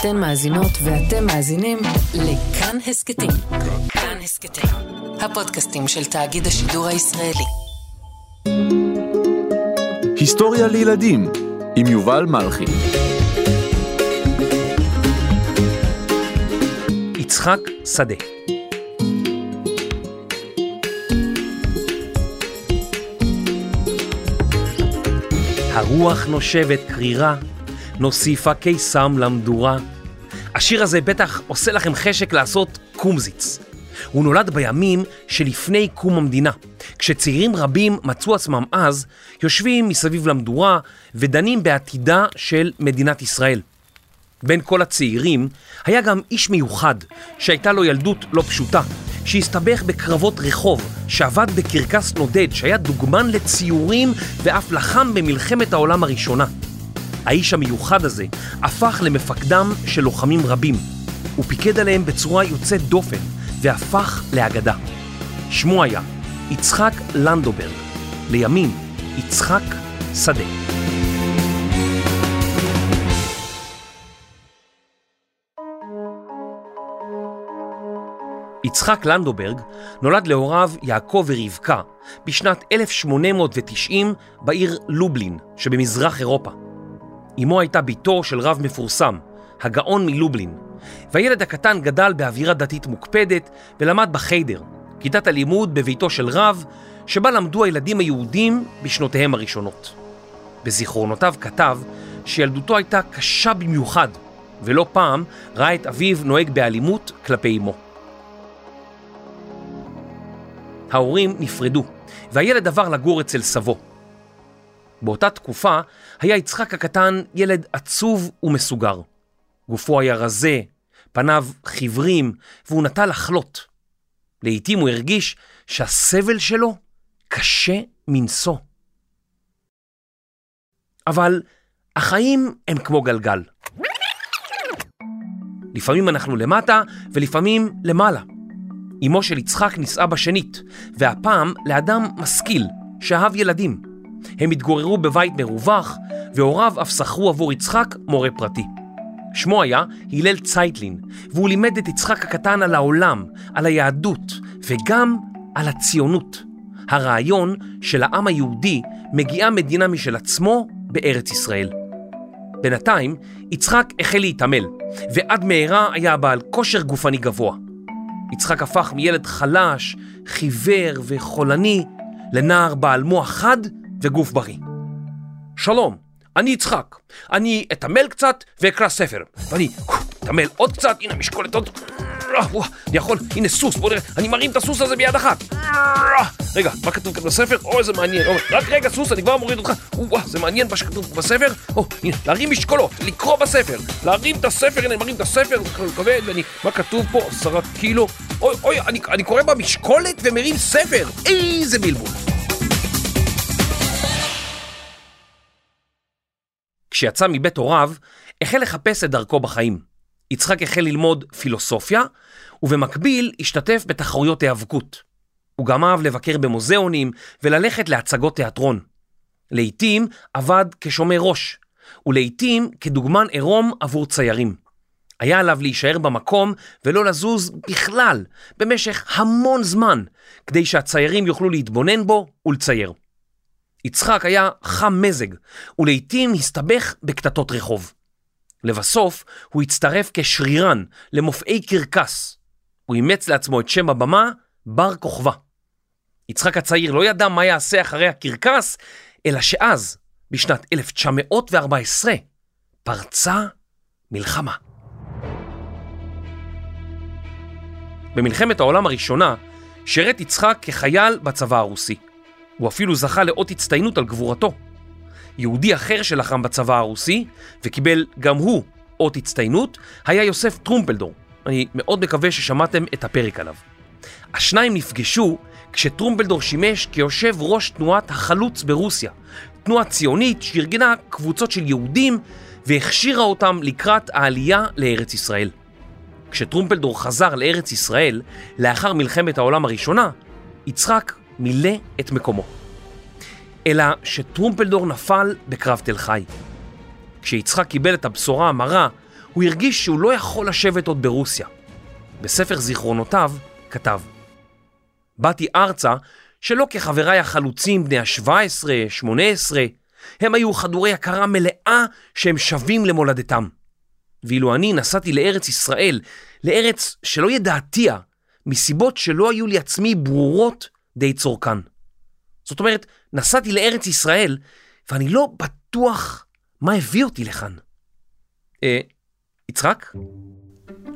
אתן מאזינות ואתם מאזינים לכאן הסכתים. כאן הסכתים, הפודקאסטים של תאגיד השידור הישראלי. היסטוריה לילדים עם יובל מלכי. יצחק שדה הרוח נושבת קרירה, נוסיפה קיסם למדורה. השיר הזה בטח עושה לכם חשק לעשות קומזיץ. הוא נולד בימים שלפני קום המדינה, כשצעירים רבים מצאו עצמם אז יושבים מסביב למדורה ודנים בעתידה של מדינת ישראל. בין כל הצעירים היה גם איש מיוחד שהייתה לו ילדות לא פשוטה, שהסתבך בקרבות רחוב, שעבד בקרקס נודד, שהיה דוגמן לציורים ואף לחם במלחמת העולם הראשונה. האיש המיוחד הזה הפך למפקדם של לוחמים רבים. הוא פיקד עליהם בצורה יוצאת דופן והפך לאגדה. שמו היה יצחק לנדוברג, לימים יצחק שדה. יצחק לנדוברג נולד להוריו יעקב ורבקה בשנת 1890 בעיר לובלין שבמזרח אירופה. אמו הייתה בתו של רב מפורסם, הגאון מלובלין, והילד הקטן גדל באווירה דתית מוקפדת ולמד בחיידר, כיתת הלימוד בביתו של רב, שבה למדו הילדים היהודים בשנותיהם הראשונות. בזיכרונותיו כתב שילדותו הייתה קשה במיוחד, ולא פעם ראה את אביו נוהג באלימות כלפי אמו. ההורים נפרדו, והילד עבר לגור אצל סבו. באותה תקופה היה יצחק הקטן ילד עצוב ומסוגר. גופו היה רזה, פניו חיוורים, והוא נטה לחלות. לעתים הוא הרגיש שהסבל שלו קשה מנשוא. אבל החיים הם כמו גלגל. לפעמים אנחנו למטה ולפעמים למעלה. אמו של יצחק נישאה בשנית, והפעם לאדם משכיל, שאהב ילדים. הם התגוררו בבית מרווח, והוריו אף שכרו עבור יצחק מורה פרטי. שמו היה הלל צייטלין, והוא לימד את יצחק הקטן על העולם, על היהדות, וגם על הציונות. הרעיון של העם היהודי מגיעה מדינה משל עצמו בארץ ישראל. בינתיים, יצחק החל להתעמל, ועד מהרה היה בעל כושר גופני גבוה. יצחק הפך מילד חלש, חיוור וחולני לנער בעל מוח חד וגוף בריא. שלום, אני יצחק. אני אתעמל קצת ואקרא ספר. ואני אתעמל עוד קצת, הנה משקולת עוד... אני יכול, הנה סוס, בוא נראה, אני מרים את הסוס הזה ביד אחת. רגע, מה כתוב כאן בספר? או, איזה מעניין. רק רגע, סוס, אני כבר מוריד אותך. וואו, זה מעניין מה שכתוב בספר. או, הנה, להרים משקולות, לקרוא בספר. להרים את הספר, הנה, אני מרים את הספר, זה כבד, ואני... מה כתוב פה? עשרה קילו. אוי, אוי, אני, אני קורא במשקולת ומרים ספר. איזה בלבול. כשיצא מבית הוריו, החל לחפש את דרכו בחיים. יצחק החל ללמוד פילוסופיה, ובמקביל השתתף בתחרויות היאבקות. הוא גם אהב לבקר במוזיאונים וללכת להצגות תיאטרון. לעתים עבד כשומר ראש, ולעתים כדוגמן עירום עבור ציירים. היה עליו להישאר במקום ולא לזוז בכלל במשך המון זמן, כדי שהציירים יוכלו להתבונן בו ולצייר. יצחק היה חם מזג, ולעיתים הסתבך בקטטות רחוב. לבסוף, הוא הצטרף כשרירן למופעי קרקס. הוא אימץ לעצמו את שם הבמה בר כוכבא. יצחק הצעיר לא ידע מה יעשה אחרי הקרקס, אלא שאז, בשנת 1914, פרצה מלחמה. במלחמת העולם הראשונה שירת יצחק כחייל בצבא הרוסי. הוא אפילו זכה לאות הצטיינות על גבורתו. יהודי אחר שלחם בצבא הרוסי, וקיבל גם הוא אות הצטיינות, היה יוסף טרומפלדור. אני מאוד מקווה ששמעתם את הפרק עליו. השניים נפגשו כשטרומפלדור שימש כיושב ראש תנועת החלוץ ברוסיה, תנועה ציונית שארגנה קבוצות של יהודים והכשירה אותם לקראת העלייה לארץ ישראל. כשטרומפלדור חזר לארץ ישראל לאחר מלחמת העולם הראשונה, יצחק מילא את מקומו. אלא שטרומפלדור נפל בקרב תל חי. כשיצחק קיבל את הבשורה המרה, הוא הרגיש שהוא לא יכול לשבת עוד ברוסיה. בספר זיכרונותיו כתב: באתי ארצה שלא כחבריי החלוצים בני ה-17, 18, הם היו חדורי הכרה מלאה שהם שווים למולדתם. ואילו אני נסעתי לארץ ישראל, לארץ שלא ידעתיה, מסיבות שלא היו לי עצמי ברורות די צורכן. זאת אומרת, נסעתי לארץ ישראל, ואני לא בטוח מה הביא אותי לכאן. אה, יצחק?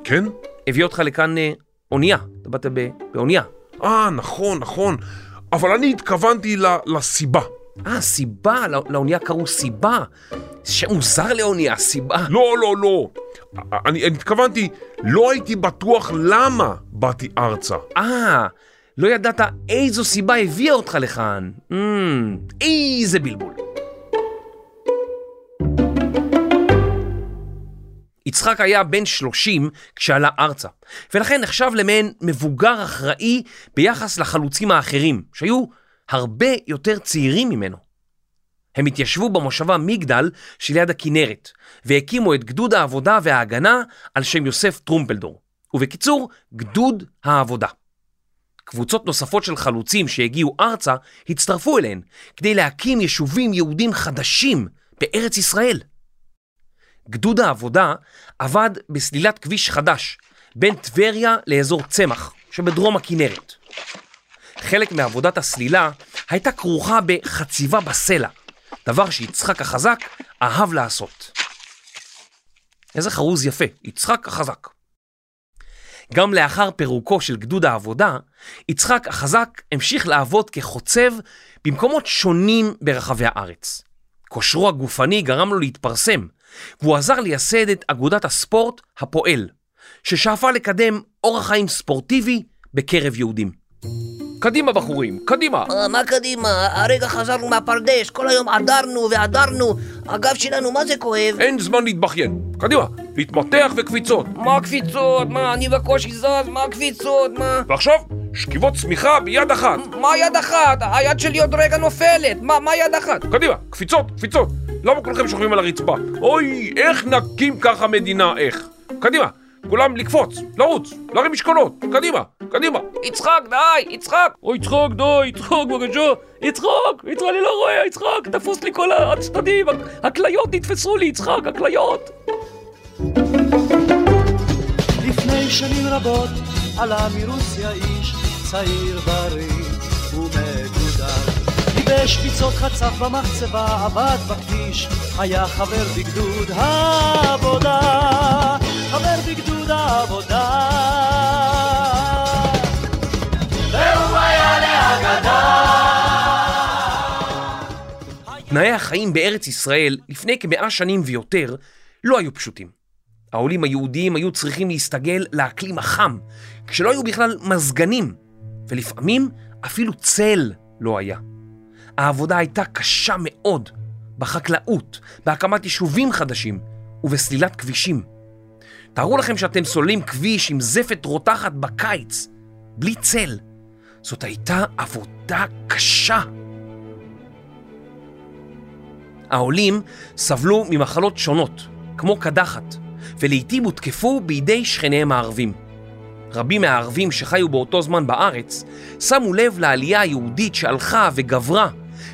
כן? הביא אותך לכאן אה, אונייה, אתה באת באונייה. אה, נכון, נכון. אבל אני התכוונתי לסיבה. אה, סיבה, לא, לאונייה קראו סיבה. שם מוזר לאונייה, סיבה. לא, לא, לא. אני, אני התכוונתי, לא הייתי בטוח למה באתי ארצה. אה, לא ידעת איזו סיבה הביאה אותך לכאן. Mm, איזה בלבול. יצחק היה בן 30 כשעלה ארצה, ולכן נחשב למעין מבוגר אחראי ביחס לחלוצים האחרים, שהיו הרבה יותר צעירים ממנו. הם התיישבו במושבה מגדל שליד הכנרת, והקימו את גדוד העבודה וההגנה על שם יוסף טרומפלדור, ובקיצור, גדוד העבודה. קבוצות נוספות של חלוצים שהגיעו ארצה הצטרפו אליהן כדי להקים יישובים יהודים חדשים בארץ ישראל. גדוד העבודה עבד בסלילת כביש חדש בין טבריה לאזור צמח שבדרום הכנרת. חלק מעבודת הסלילה הייתה כרוכה בחציבה בסלע, דבר שיצחק החזק אהב לעשות. איזה חרוז יפה, יצחק החזק. גם לאחר פירוקו של גדוד העבודה, יצחק החזק המשיך לעבוד כחוצב במקומות שונים ברחבי הארץ. כושרו הגופני גרם לו להתפרסם, והוא עזר לייסד את אגודת הספורט הפועל, ששאפה לקדם אורח חיים ספורטיבי בקרב יהודים. קדימה בחורים, קדימה. אה, מה קדימה? הרגע חזרנו מהפרדס, כל היום עדרנו ועדרנו, הגב שלנו מה זה כואב? אין זמן להתבכיין. קדימה, להתמתח וקפיצות. מה קפיצות? מה, אני בקושי זז? מה קפיצות? מה? ועכשיו, שכיבות צמיחה ביד אחת. מה יד אחת? היד שלי עוד רגע נופלת. מה, מה יד אחת? קדימה, קפיצות, קפיצות. למה כולכם שוכבים על הרצפה? אוי, איך נקים ככה מדינה, איך? קדימה, כולם לקפוץ, לרוץ, להרים משקולות, קדימה, קדימה. יצחק, די, יצחק! אוי, יצחק, די, יצחק, בבקשה. יצחק, יצחק, אני לא רואה, יצחק, תפוס לי כל הצדדים, הכליות נתפסו לי, יצחק, הכליות. לפני שנים רבות עלה מרוסיה איש צעיר בריא ומגודר. ייבש פיצות חצף במחצבה, עבד בכביש, היה חבר בגדוד העבודה, חבר בגדוד העבודה. תנאי החיים בארץ ישראל לפני כמאה שנים ויותר לא היו פשוטים. העולים היהודיים היו צריכים להסתגל לאקלים החם, כשלא היו בכלל מזגנים, ולפעמים אפילו צל לא היה. העבודה הייתה קשה מאוד, בחקלאות, בהקמת יישובים חדשים ובסלילת כבישים. תארו לכם שאתם סוללים כביש עם זפת רותחת בקיץ, בלי צל. זאת הייתה עבודה קשה. העולים סבלו ממחלות שונות, כמו קדחת, ולעיתים הותקפו בידי שכניהם הערבים. רבים מהערבים שחיו באותו זמן בארץ שמו לב לעלייה היהודית שהלכה וגברה,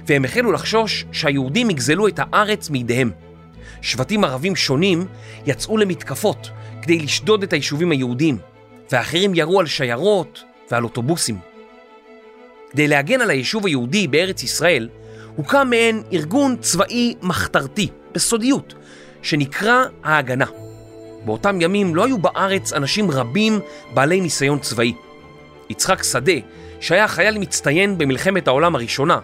והם החלו לחשוש שהיהודים יגזלו את הארץ מידיהם. שבטים ערבים שונים יצאו למתקפות כדי לשדוד את היישובים היהודים, ואחרים ירו על שיירות ועל אוטובוסים. כדי להגן על היישוב היהודי בארץ ישראל, הוקם מעין ארגון צבאי מחתרתי, בסודיות, שנקרא ההגנה. באותם ימים לא היו בארץ אנשים רבים בעלי ניסיון צבאי. יצחק שדה, שהיה חייל מצטיין במלחמת העולם הראשונה,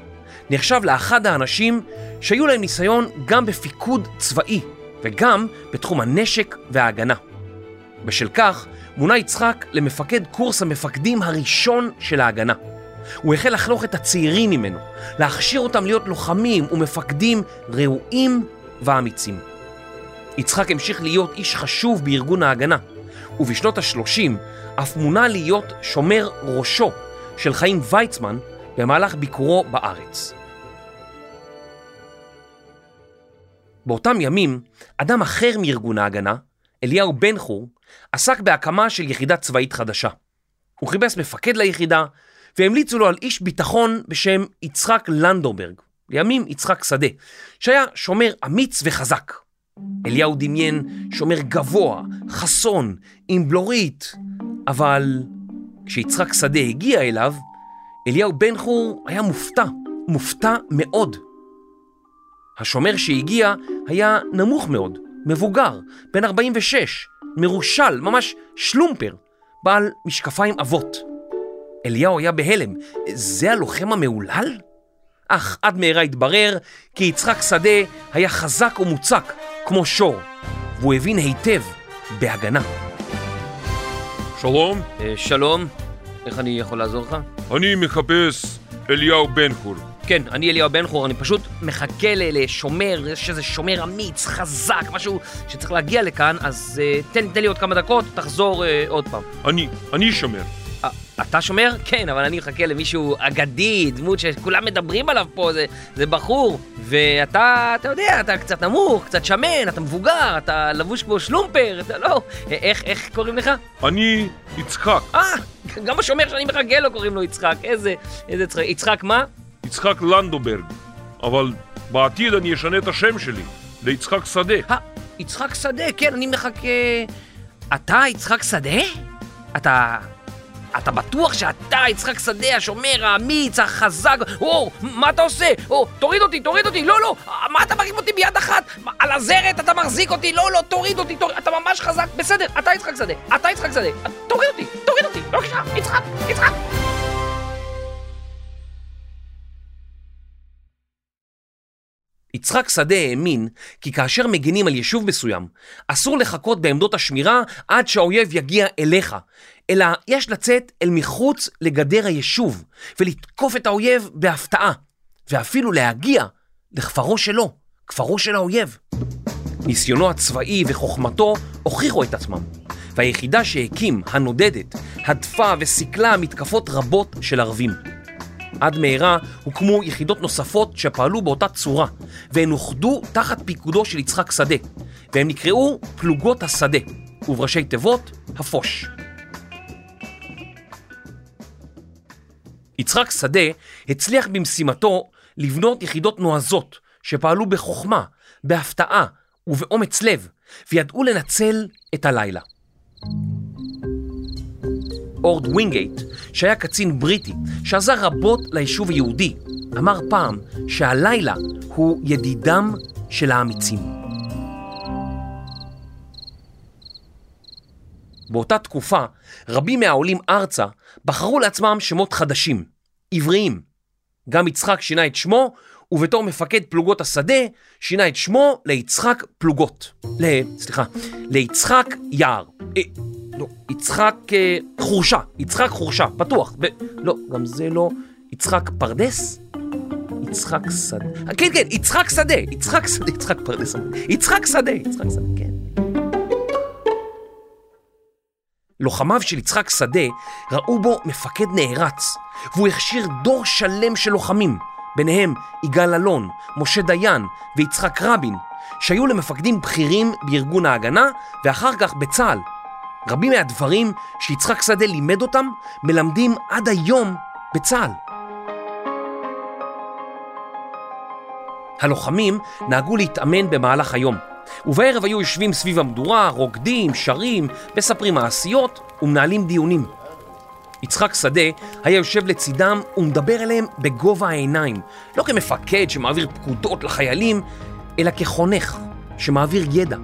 נחשב לאחד האנשים שהיו להם ניסיון גם בפיקוד צבאי וגם בתחום הנשק וההגנה. בשל כך מונה יצחק למפקד קורס המפקדים הראשון של ההגנה. הוא החל לחנוך את הצעירים ממנו, להכשיר אותם להיות לוחמים ומפקדים ראויים ואמיצים. יצחק המשיך להיות איש חשוב בארגון ההגנה, ובשנות ה-30 אף מונה להיות שומר ראשו של חיים ויצמן במהלך ביקורו בארץ. באותם ימים, אדם אחר מארגון ההגנה, אליהו בן חור, עסק בהקמה של יחידה צבאית חדשה. הוא חיפש מפקד ליחידה, והמליצו לו על איש ביטחון בשם יצחק לנדוברג, לימים יצחק שדה, שהיה שומר אמיץ וחזק. אליהו דמיין שומר גבוה, חסון, עם בלורית, אבל כשיצחק שדה הגיע אליו, אליהו בן חור היה מופתע, מופתע מאוד. השומר שהגיע היה נמוך מאוד, מבוגר, בן 46, מרושל, ממש שלומפר, בעל משקפיים עבות. אליהו היה בהלם, זה הלוחם המהולל? אך עד מהרה התברר כי יצחק שדה היה חזק ומוצק כמו שור, והוא הבין היטב בהגנה. שלום, אה, שלום, איך אני יכול לעזור לך? אני מחפש אליהו בן חור. כן, אני אליהו בן חור, אני פשוט מחכה לשומר, יש איזה שומר אמיץ, חזק, משהו שצריך להגיע לכאן, אז uh, תן, תן לי עוד כמה דקות, תחזור uh, עוד פעם. אני, אני שומר. Uh, אתה שומר? כן, אבל אני מחכה למישהו אגדי, דמות שכולם מדברים עליו פה, זה, זה בחור, ואתה, אתה יודע, אתה קצת נמוך, קצת שמן, אתה מבוגר, אתה לבוש כמו שלומפר, אתה לא... איך, איך קוראים לך? אני יצחק, אה, גם השומר שאני מחכה לו קוראים לו יצחק, איזה, איזה יצחק, יצחק מה? יצחק לנדוברג. אבל בעתיד אני אשנה את השם שלי ליצחק שדה. אה, יצחק שדה, כן, אני מחכה... אתה יצחק שדה? אתה... אתה בטוח שאתה יצחק שדה, השומר האמיץ, החזק? או, מה אתה עושה? או, תוריד אותי, תוריד אותי, לא, לא, מה אתה מרים אותי ביד אחת? על הזרת אתה מחזיק אותי, לא, לא, תוריד אותי, תוריד, אתה ממש חזק, בסדר, אתה יצחק שדה, אתה יצחק שדה, תוריד אותי, תוריד אותי, בבקשה, יצחק, יצחק. יצחק שדה האמין כי כאשר מגינים על יישוב מסוים, אסור לחכות בעמדות השמירה עד שהאויב יגיע אליך, אלא יש לצאת אל מחוץ לגדר היישוב ולתקוף את האויב בהפתעה, ואפילו להגיע לכפרו שלו, כפרו של האויב. ניסיונו הצבאי וחוכמתו הוכיחו את עצמם, והיחידה שהקים, הנודדת, הדפה וסיכלה מתקפות רבות של ערבים. עד מהרה הוקמו יחידות נוספות שפעלו באותה צורה, והן אוחדו תחת פיקודו של יצחק שדה, והם נקראו פלוגות השדה, ובראשי תיבות, הפוש. יצחק שדה הצליח במשימתו לבנות יחידות נועזות שפעלו בחוכמה, בהפתעה ובאומץ לב, וידעו לנצל את הלילה. אורד וינגייט, שהיה קצין בריטי שעזר רבות ליישוב היהודי, אמר פעם שהלילה הוא ידידם של האמיצים. באותה תקופה, רבים מהעולים ארצה בחרו לעצמם שמות חדשים, עבריים. גם יצחק שינה את שמו, ובתור מפקד פלוגות השדה, שינה את שמו ליצחק פלוגות. ל... סליחה, ליצחק יער. לא, יצחק אה, חורשה, יצחק חורשה, בטוח. ב... לא, גם זה לא. יצחק פרדס? יצחק שדה. כן, כן, יצחק שדה, יצחק שדה, יצחק פרדס. יצחק שדה, יצחק שדה, כן. לוחמיו של יצחק שדה ראו בו מפקד נערץ, והוא הכשיר דור שלם של לוחמים, ביניהם יגאל אלון, משה דיין ויצחק רבין, שהיו למפקדים בכירים בארגון ההגנה ואחר כך בצה"ל. רבים מהדברים שיצחק שדה לימד אותם מלמדים עד היום בצה"ל. הלוחמים נהגו להתאמן במהלך היום, ובערב היו יושבים סביב המדורה, רוקדים, שרים, מספרים מעשיות ומנהלים דיונים. יצחק שדה היה יושב לצידם ומדבר אליהם בגובה העיניים, לא כמפקד שמעביר פקודות לחיילים, אלא כחונך שמעביר ידע.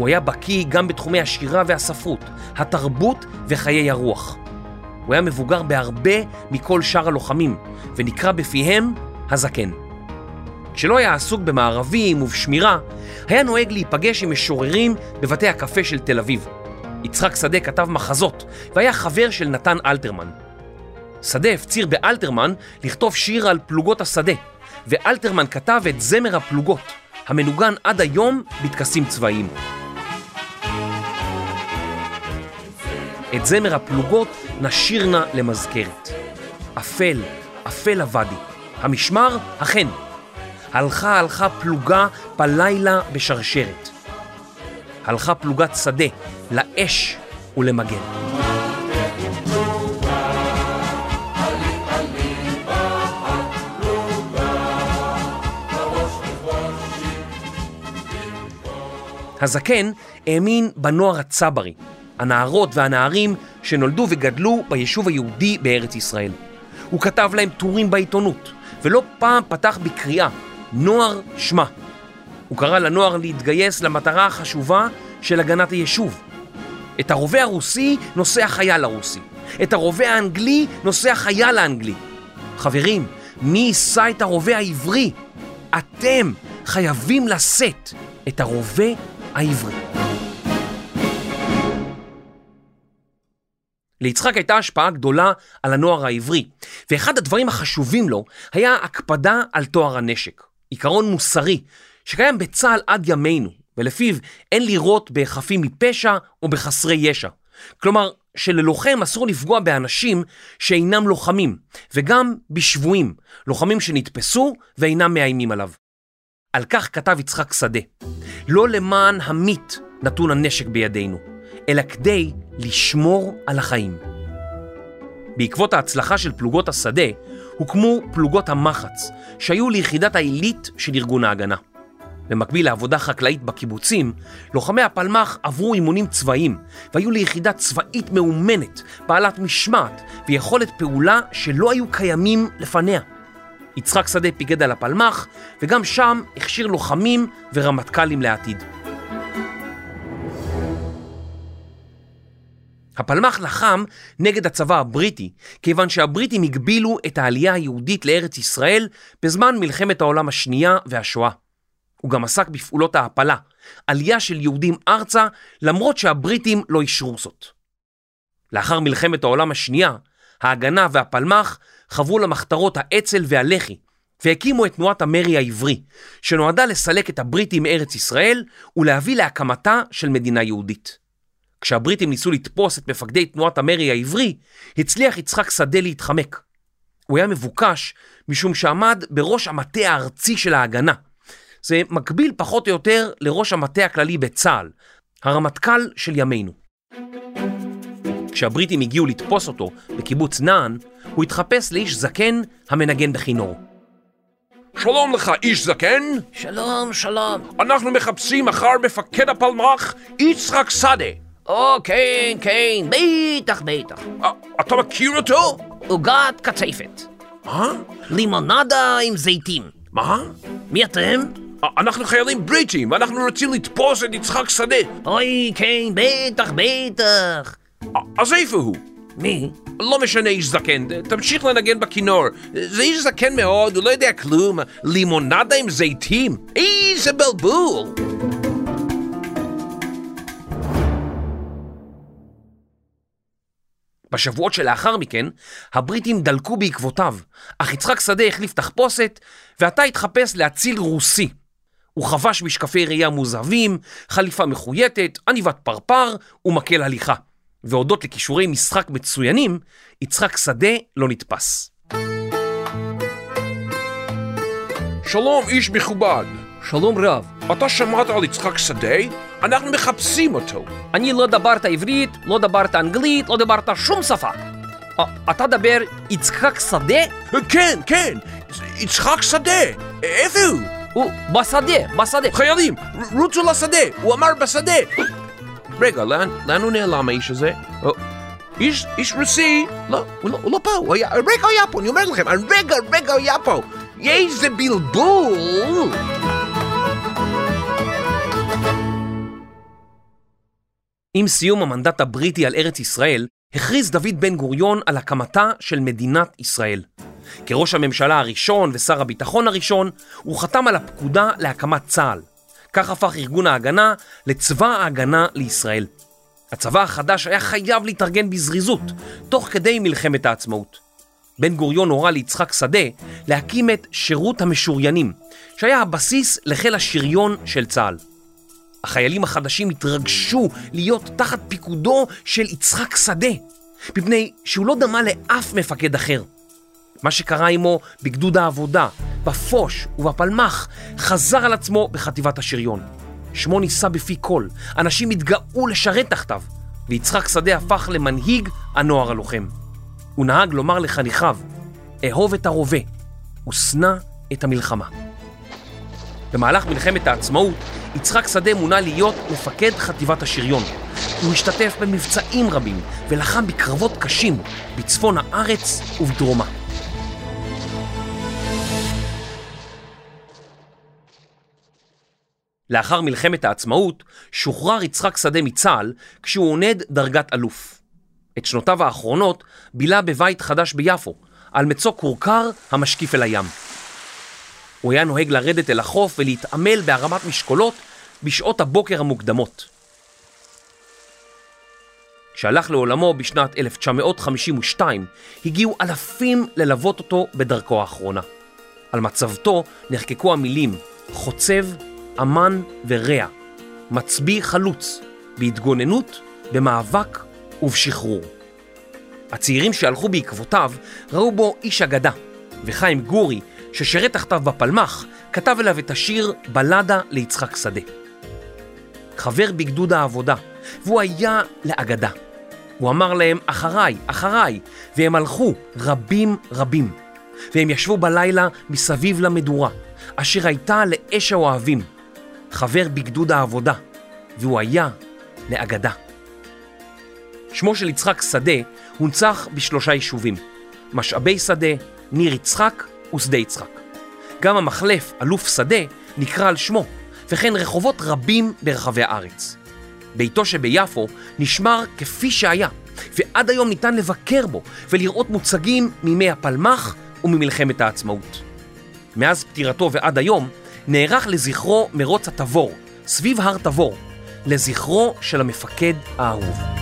הוא היה בקיא גם בתחומי השירה והספרות, התרבות וחיי הרוח. הוא היה מבוגר בהרבה מכל שאר הלוחמים, ונקרא בפיהם הזקן. כשלא היה עסוק במערבים ובשמירה, היה נוהג להיפגש עם משוררים בבתי הקפה של תל אביב. יצחק שדה כתב מחזות, והיה חבר של נתן אלתרמן. שדה הפציר באלתרמן לכתוב שיר על פלוגות השדה, ואלתרמן כתב את זמר הפלוגות, המנוגן עד היום בטקסים צבאיים. את זמר הפלוגות נשירנה למזכרת. אפל, אפל הוואדי. המשמר, אכן. הלכה הלכה פלוגה בלילה בשרשרת. הלכה פלוגת שדה לאש ולמגן. הזקן האמין בנוער הצברי, הנערות והנערים שנולדו וגדלו ביישוב היהודי בארץ ישראל. הוא כתב להם טורים בעיתונות, ולא פעם פתח בקריאה, נוער שמע. הוא קרא לנוער להתגייס למטרה החשובה של הגנת היישוב. את הרובה הרוסי נושא החייל הרוסי, את הרובה האנגלי נושא החייל האנגלי. חברים, מי יישא את הרובה העברי? אתם חייבים לשאת את הרובה העברי. ליצחק הייתה השפעה גדולה על הנוער העברי, ואחד הדברים החשובים לו היה הקפדה על טוהר הנשק. עיקרון מוסרי שקיים בצה"ל עד ימינו, ולפיו אין לירות בחפים מפשע או בחסרי ישע. כלומר, שללוחם אסור לפגוע באנשים שאינם לוחמים, וגם בשבויים, לוחמים שנתפסו ואינם מאיימים עליו. על כך כתב יצחק שדה, לא למען המית נתון הנשק בידינו, אלא כדי לשמור על החיים. בעקבות ההצלחה של פלוגות השדה, הוקמו פלוגות המחץ, שהיו ליחידת העילית של ארגון ההגנה. במקביל לעבודה חקלאית בקיבוצים, לוחמי הפלמ"ח עברו אימונים צבאיים והיו ליחידה צבאית מאומנת, בעלת משמעת ויכולת פעולה שלא היו קיימים לפניה. יצחק שדה פיקד על הפלמ"ח, וגם שם הכשיר לוחמים ורמטכ"לים לעתיד. הפלמ"ח לחם נגד הצבא הבריטי, כיוון שהבריטים הגבילו את העלייה היהודית לארץ ישראל בזמן מלחמת העולם השנייה והשואה. הוא גם עסק בפעולות ההעפלה, עלייה של יהודים ארצה, למרות שהבריטים לא אישרו זאת. לאחר מלחמת העולם השנייה, ההגנה והפלמ"ח חברו למחתרות האצ"ל והלח"י, והקימו את תנועת המרי העברי, שנועדה לסלק את הבריטים מארץ ישראל ולהביא להקמתה של מדינה יהודית. כשהבריטים ניסו לתפוס את מפקדי תנועת המרי העברי, הצליח יצחק שדה להתחמק. הוא היה מבוקש משום שעמד בראש המטה הארצי של ההגנה. זה מקביל פחות או יותר לראש המטה הכללי בצה"ל, הרמטכ"ל של ימינו. כשהבריטים הגיעו לתפוס אותו בקיבוץ נען, הוא התחפש לאיש זקן המנגן בכינור. שלום לך, איש זקן. שלום, שלום. אנחנו מחפשים אחר מפקד הפלמ"ח, יצחק שדה. או, כן, כן, בטח, בטח. אתה מכיר אותו? עוגת קצפת. מה? לימונדה עם זיתים. מה? מי אתם? אנחנו חיילים בריטים, ואנחנו רוצים לתפוס את יצחק שדה. אוי, כן, בטח, בטח. אז איפה הוא? מי? לא משנה איש זקן, תמשיך לנגן בכינור. זה איש זקן מאוד, הוא לא יודע כלום. לימונדה עם זיתים? איזה בלבול! בשבועות שלאחר מכן, הבריטים דלקו בעקבותיו, אך יצחק שדה החליף תחפושת, ועתה התחפש להציל רוסי. הוא חבש משקפי ראייה מוזהבים, חליפה מחויטת, עניבת פרפר ומקל הליכה. והודות לכישורי משחק מצוינים, יצחק שדה לא נתפס. שלום, איש מכובד. שלום רב, אתה שמעת על יצחק שדה? אנחנו מחפשים אותו. אני לא דברת עברית, לא דברת אנגלית, לא דברת שום שפה. א- אתה דבר יצחק שדה? כן, כן, יצחק שדה. איפה הוא? הוא בשדה, בשדה. חיילים, רוצו לשדה, הוא אמר בשדה. רגע, לאן, לאן הוא נעלם האיש הזה? איש, איש רוסי, לא, הוא לא, הוא לא פה, הוא היה, רגע היה פה, אני אומר לכם, רגע, רגע היה פה. איזה בלבול! עם סיום המנדט הבריטי על ארץ ישראל, הכריז דוד בן גוריון על הקמתה של מדינת ישראל. כראש הממשלה הראשון ושר הביטחון הראשון, הוא חתם על הפקודה להקמת צה"ל. כך הפך ארגון ההגנה לצבא ההגנה לישראל. הצבא החדש היה חייב להתארגן בזריזות, תוך כדי מלחמת העצמאות. בן גוריון הורה ליצחק שדה להקים את שירות המשוריינים, שהיה הבסיס לחיל השריון של צה"ל. החיילים החדשים התרגשו להיות תחת פיקודו של יצחק שדה, מפני שהוא לא דמה לאף מפקד אחר. מה שקרה עמו בגדוד העבודה, בפוש ובפלמ"ח, חזר על עצמו בחטיבת השריון. שמו נישא בפי כל, אנשים התגאו לשרת תחתיו, ויצחק שדה הפך למנהיג הנוער הלוחם. הוא נהג לומר לחניכיו, אהוב את הרובה, ושנא את המלחמה. במהלך מלחמת העצמאות, יצחק שדה מונה להיות מפקד חטיבת השריון. הוא השתתף במבצעים רבים ולחם בקרבות קשים בצפון הארץ ובדרומה. לאחר מלחמת העצמאות שוחרר יצחק שדה מצה"ל כשהוא עונד דרגת אלוף. את שנותיו האחרונות בילה בבית חדש ביפו, על מצוק כורכר המשקיף אל הים. הוא היה נוהג לרדת אל החוף ולהתעמל בהרמת משקולות בשעות הבוקר המוקדמות. כשהלך לעולמו בשנת 1952, הגיעו אלפים ללוות אותו בדרכו האחרונה. על מצבתו נחקקו המילים חוצב, אמן ורע, מצביא חלוץ, בהתגוננות, במאבק ובשחרור. הצעירים שהלכו בעקבותיו ראו בו איש אגדה, וחיים גורי, ששירת תחתיו בפלמ"ח, כתב אליו את השיר בלדה ליצחק שדה. חבר בגדוד העבודה, והוא היה לאגדה. הוא אמר להם, אחריי, אחריי, והם הלכו, רבים רבים. והם ישבו בלילה מסביב למדורה, אשר הייתה לאש האוהבים. חבר בגדוד העבודה, והוא היה לאגדה. שמו של יצחק שדה הונצח בשלושה יישובים, משאבי שדה, ניר יצחק ושדה יצחק. גם המחלף אלוף שדה נקרא על שמו, וכן רחובות רבים ברחבי הארץ. ביתו שביפו נשמר כפי שהיה, ועד היום ניתן לבקר בו ולראות מוצגים מימי הפלמ"ח וממלחמת העצמאות. מאז פטירתו ועד היום נערך לזכרו מרוץ התבור, סביב הר תבור, לזכרו של המפקד האהוב.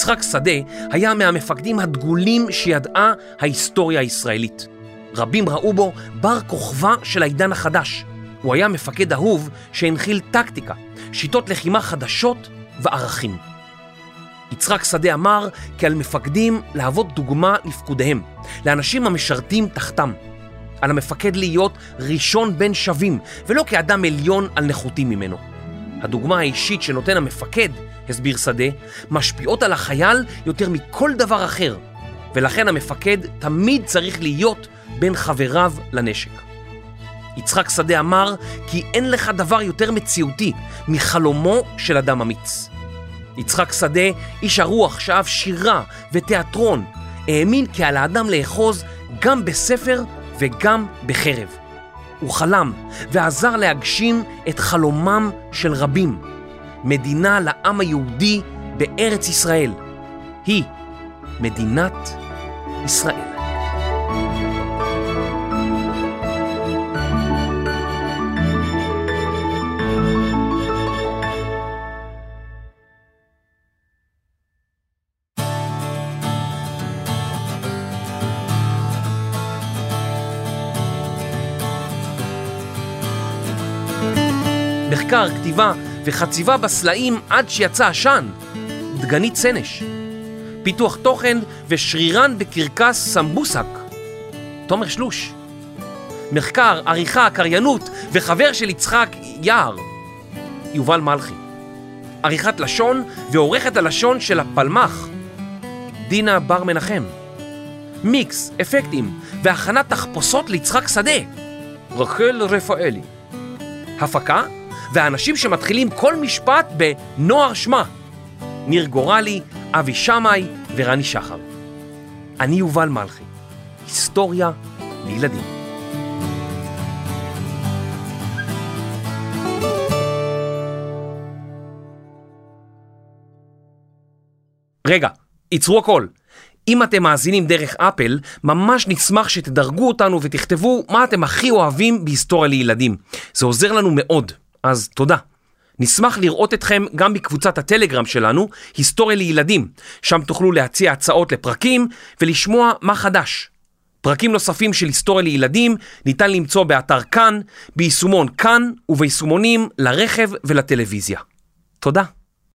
יצחק שדה היה מהמפקדים הדגולים שידעה ההיסטוריה הישראלית. רבים ראו בו בר כוכבא של העידן החדש. הוא היה מפקד אהוב שהנחיל טקטיקה, שיטות לחימה חדשות וערכים. יצחק שדה אמר כי על מפקדים להוות דוגמה לפקודיהם, לאנשים המשרתים תחתם. על המפקד להיות ראשון בין שווים, ולא כאדם עליון על נחותים ממנו. הדוגמה האישית שנותן המפקד, הסביר שדה, משפיעות על החייל יותר מכל דבר אחר, ולכן המפקד תמיד צריך להיות בין חבריו לנשק. יצחק שדה אמר כי אין לך דבר יותר מציאותי מחלומו של אדם אמיץ. יצחק שדה, איש הרוח שאהב שירה ותיאטרון, האמין כי על האדם לאחוז גם בספר וגם בחרב. הוא חלם ועזר להגשים את חלומם של רבים, מדינה לעם היהודי בארץ ישראל. היא מדינת ישראל. מחקר, כתיבה וחציבה בסלעים עד שיצא עשן, דגנית סנש. פיתוח תוכן ושרירן בקרקס סמבוסק, תומר שלוש. מחקר, עריכה, קריינות וחבר של יצחק יער, יובל מלכי. עריכת לשון ועורכת הלשון של הפלמ"ח, דינה בר מנחם. מיקס, אפקטים והכנת תחפושות ליצחק שדה, רחל רפאלי. הפקה והאנשים שמתחילים כל משפט בנוער שמה, ניר גורלי, אבי שמאי ורני שחר. אני יובל מלכי, היסטוריה לילדים. רגע, ייצרו הכל. אם אתם מאזינים דרך אפל, ממש נשמח שתדרגו אותנו ותכתבו מה אתם הכי אוהבים בהיסטוריה לילדים. זה עוזר לנו מאוד, אז תודה. נשמח לראות אתכם גם בקבוצת הטלגרם שלנו, היסטוריה לילדים, שם תוכלו להציע הצעות לפרקים ולשמוע מה חדש. פרקים נוספים של היסטוריה לילדים ניתן למצוא באתר כאן, ביישומון כאן וביישומונים לרכב ולטלוויזיה. תודה.